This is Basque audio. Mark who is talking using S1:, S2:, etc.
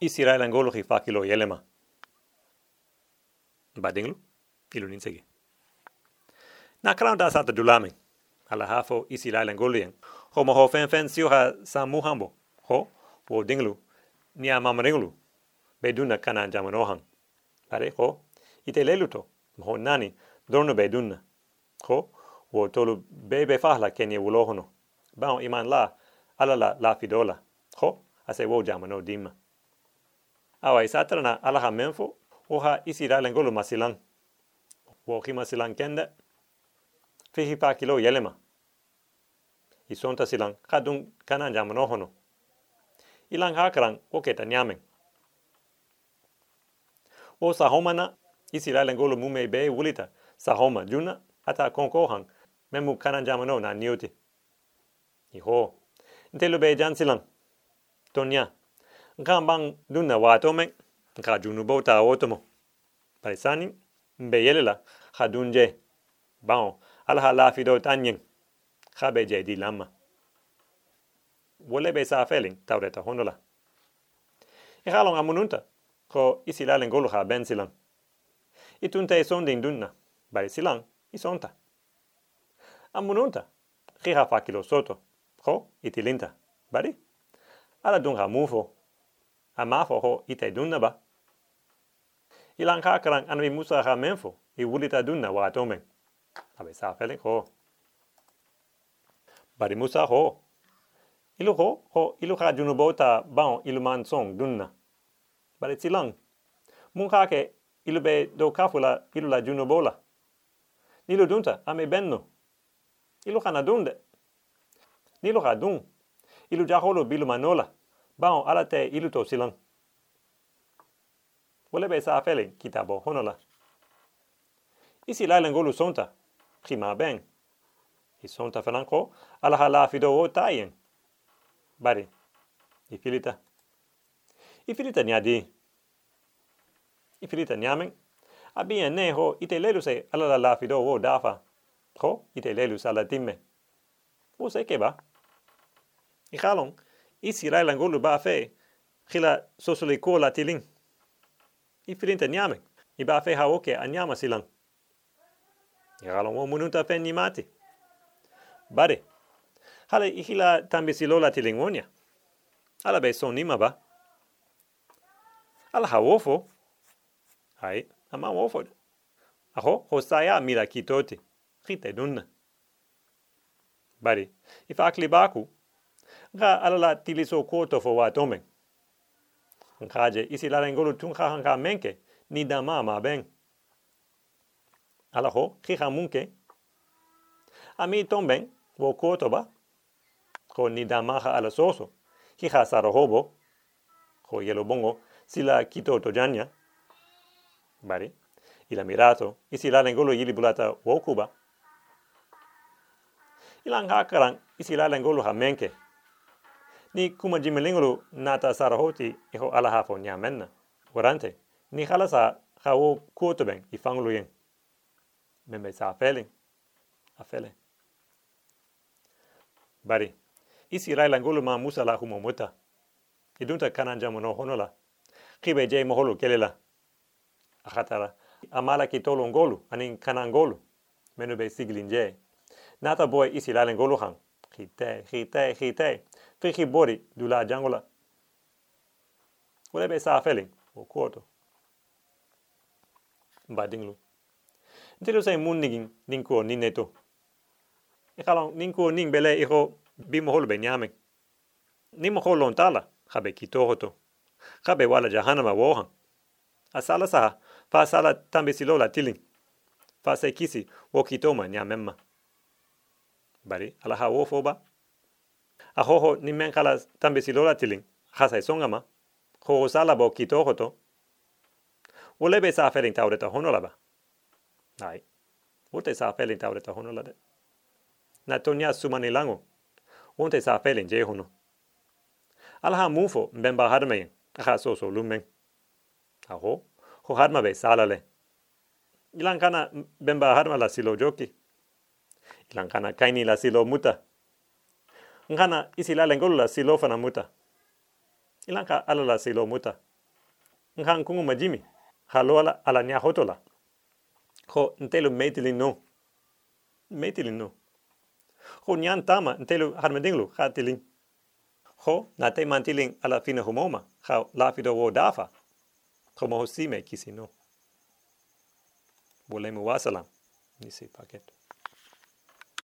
S1: Israel angolo ki fakilo yelema. Badinglu, ilu ninsegi. Na kraun da santa dulame, ala hafo Israel angolo yen, ho mo ho fen fen ha sa muhambo, ho, wo dinglu, ni a mamaringlu, be dunna kana jamanohan. Pare, ho, ite leluto, ho nani, dorno be dunna. Ho, wo tolu be be fahla kenye wulohono. Bao iman la, ala la la fidola. Ho, ase wo jamano dimma. Awa isatrana ala ha menfo, o ha isira lengolo masilan. Wo masilan kende, fihi pa kilo yelema. Isonta silang kadung kanan jamano hono. Ilang hakaran o keta nyamen. O sahomana isira lengolo mume be wulita sahoma juna ata konkohan memu kanan jamano na niuti. Iho, ntelu be jansilan. Tonya, bang dunna wato men, nka junu bota otomo. Parisani, mbe yelela, ha dunje. Bao, ala ha lafi do tanyen, ha be je di lama. Wole be sa feling, taureta honola. I halong amununta, ko isi lalen golu ha ben silang. Itunta e sonding dunna, bari silang, isonta. Amununta, ki ha fakilo soto, ko itilinta, bari? Ala dung ha mufo, a mafo ho ite dunna ba. Ilang kakarang anwi musa ha menfo, i wulita dunna wa atomen. Abe sa feling ho. Bari musa ho. Ilu ho, ho ilu ha junubota baon ilu man song dunna. Bari silang. Mun ke ilu be do kafula ilu la junubola. Nilu dunta ame benno. Ilu ha na dunde. Nilu ha dun. Ilu jaholo bilu manola. Baon ala te ilu to silang. Wole be kitabo honola. Isi la lengolu sonta. Prima ben. I sonta franco ala hala fido o taien. Bari. I filita. I filita nyadi. I filita nyamen. Abia ne ho ite lelu se ala la la fido o dafa. Ho ite lelu sa la timme. Wo se ke ba? I halong. Isi la lengolu ba fe. Khila sosoli ko la tiling. I filita nyamen. I ba fe ha oke a nyama silang. I halong o mununta fe ni mati. Bari. Hale ihila tambi silola tilingonia. Ala be son nima ba. Ala ha wofo. Hai, ama wofo. Aho, hosaya mira kitoti. Rite dunna. Bari, ifa akli baku. Nga ala la tiliso koto fo watomen. Nkaje, isi la rengolu tunka hanka menke, ni dama ma ben. Ala ho, kika munke. Ami tomben, wo koto ba. Ko ni dama ha ala soso. Kika saro hobo. Ko yelo bongo, sila kito to janya. Bari, ila mirato, isi la rengolu yili bulata wo kuba. Ilang hakaran, isi la rengolu ha menke. Ni kuma jimelingulu nata sarahoti iho ala hafo nyamenna. Warante, ni halasa ha wo koto ben i fanglu yen. Membe sa feeling. A feeling. Bari, isi rai langulu ma musa la humo muta. Idunta kanan jamu no honola. Kibe jay moholu kelela. Akhatara. Amala ki tolo ngolu, anin kanan ngolu. Menu be siglin jay. Nata boy isi rai langulu hang. Hite, hite, hite. Fiki bori du la jangola. Wale be sa feeling. O kuoto. Badinglu. Ntilu say mun nigin ninkuo ninneto. Ikalong ninkuo ning bele iko bimo holo be nyame. Nimo holo tala habe kitohoto. Habe wala jahanama wohan. Asala saha fa sala tambe silola tiling. Fa se kisi wo kitoma nyamemma. Bari ala ha wo foba. A hoho nimen kala tambe silola tiling. Hasa isongama. Hoho sala bo kitohoto. Wolebe sa feling taureta honolaba. Ai. Wote sa feling taureta honolade. Na tonya sumani lango. Wonte sa feling je hono. Alha mufo mbemba harme. Aha so so lumen. Ho harma be salale. Ilan kana la silo joki. Ilan kaini la silo muta. Ngana isi la lengolo la silo fana muta. ilan ka ala la silo muta? Ngan kungu majimi? Halo ala nya hotola ko ntelu metili no. Metili no. Ho nyan tama ntelu harmedinglu khatiling ho na te mantiling ala fina humoma ha la fido wo dafa. Como hosime kisino volemo wasalam nisi paket